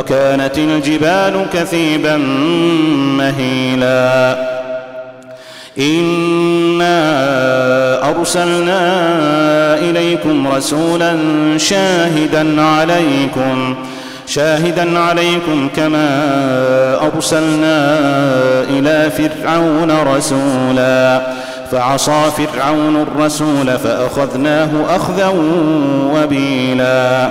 وكانت الجبال كثيبا مهيلا. انا ارسلنا اليكم رسولا شاهدا عليكم شاهدا عليكم كما ارسلنا إلى فرعون رسولا. فعصى فرعون الرسول فاخذناه اخذا وبيلا.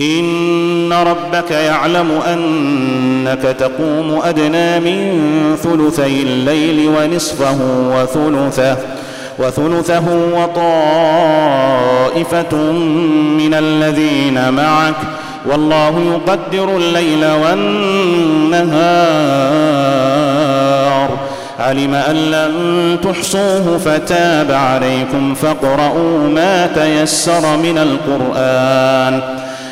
إن ربك يعلم أنك تقوم أدنى من ثلثي الليل ونصفه وثلثه وثلثه وطائفة من الذين معك والله يقدر الليل والنهار. علم أن لن تحصوه فتاب عليكم فاقرؤوا ما تيسر من القرآن.